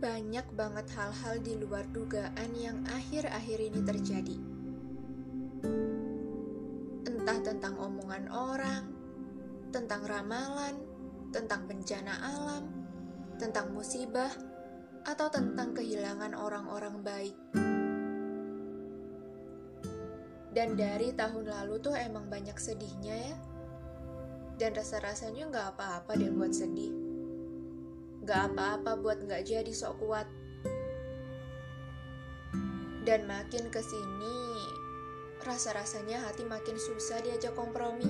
banyak banget hal-hal di luar dugaan yang akhir-akhir ini terjadi. Entah tentang omongan orang, tentang ramalan, tentang bencana alam, tentang musibah, atau tentang kehilangan orang-orang baik. Dan dari tahun lalu tuh emang banyak sedihnya ya. Dan rasa-rasanya nggak apa-apa deh buat sedih. Nggak apa-apa buat nggak jadi sok kuat. Dan makin ke sini, rasa-rasanya hati makin susah diajak kompromi.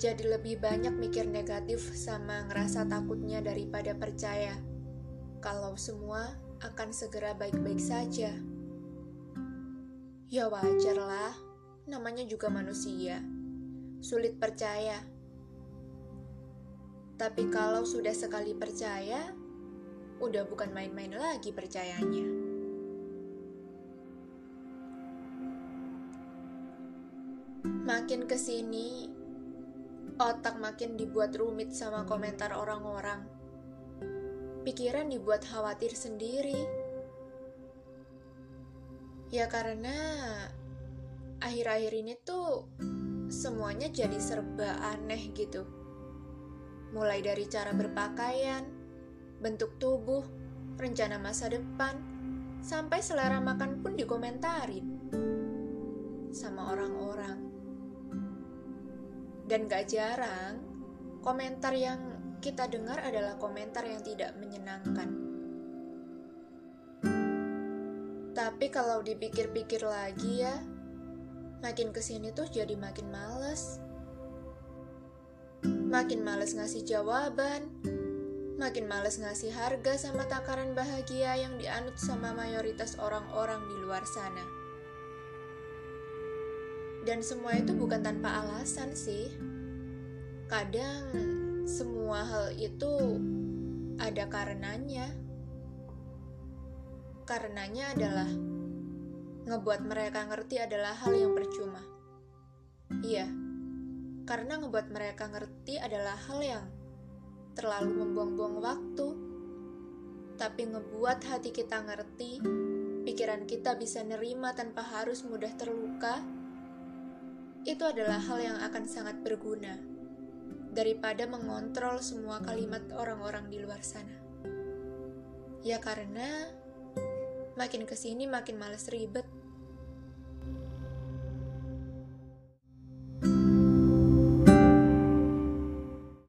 Jadi lebih banyak mikir negatif sama ngerasa takutnya daripada percaya kalau semua akan segera baik-baik saja. Ya wajar lah, namanya juga manusia. Sulit percaya. Tapi kalau sudah sekali percaya, udah bukan main-main lagi percayanya. Makin ke sini, otak makin dibuat rumit sama komentar orang-orang. Pikiran dibuat khawatir sendiri. Ya karena akhir-akhir ini tuh semuanya jadi serba aneh gitu. Mulai dari cara berpakaian, bentuk tubuh, rencana masa depan, sampai selera makan pun dikomentarin sama orang-orang. Dan gak jarang, komentar yang kita dengar adalah komentar yang tidak menyenangkan. Tapi kalau dipikir-pikir lagi ya, makin ke sini tuh jadi makin males. Makin males ngasih jawaban, makin males ngasih harga sama takaran bahagia yang dianut sama mayoritas orang-orang di luar sana. Dan semua itu bukan tanpa alasan sih. Kadang semua hal itu ada karenanya. Karenanya adalah ngebuat mereka ngerti adalah hal yang percuma. Karena ngebuat mereka ngerti adalah hal yang terlalu membuang-buang waktu. Tapi ngebuat hati kita ngerti, pikiran kita bisa nerima tanpa harus mudah terluka, itu adalah hal yang akan sangat berguna daripada mengontrol semua kalimat orang-orang di luar sana. Ya karena makin ke sini makin males ribet.